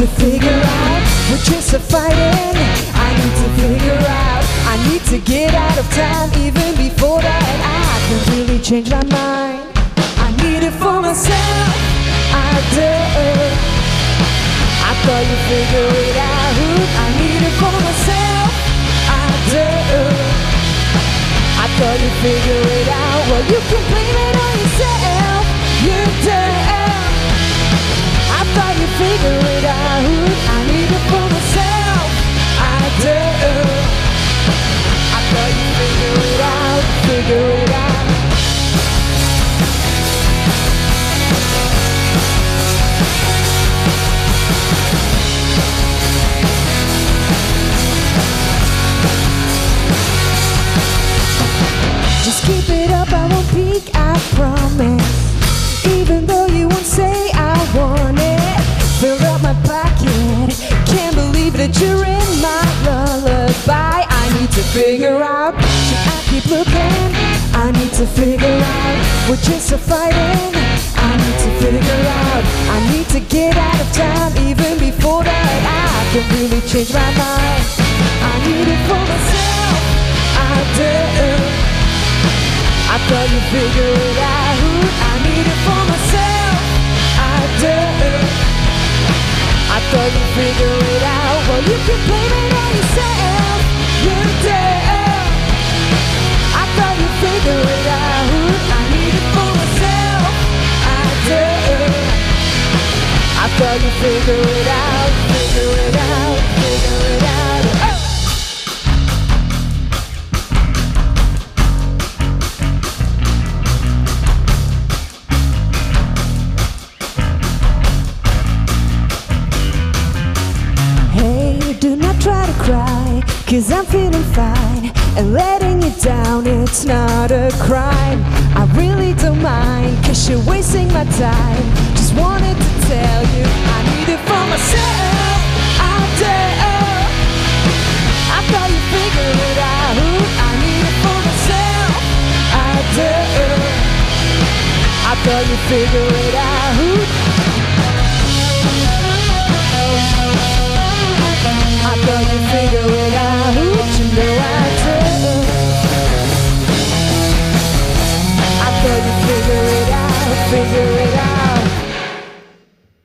to figure out what you're so fighting. I need to figure out. I need to get out of town even before that. I can really change my mind. I need it for myself. I do. I thought you figured it out. I need it for myself. I do. I thought you figured it out. Well, you can blame it on yourself. You do. I thought you figured it out. You're in my lullaby. I need to figure out. Should I keep looking? I need to figure out. We're just a fighting. I need to figure out. I need to get out of town even before that. I can really change my mind. I need it for myself. I do. I thought you figured it out. I need it for myself. I do. I thought you figured it out. Well, you can blame it on yourself. You do. I thought you figured it out. I need it for myself. I. I thought you figured it out. Figure it out. To cry, cause I'm feeling fine. And letting you down, it's not a crime. I really don't mind, cause you're wasting my time. Just wanted to tell you, I need it for myself. I thought you figured it out. I need it for myself. I do. I thought you figured it out.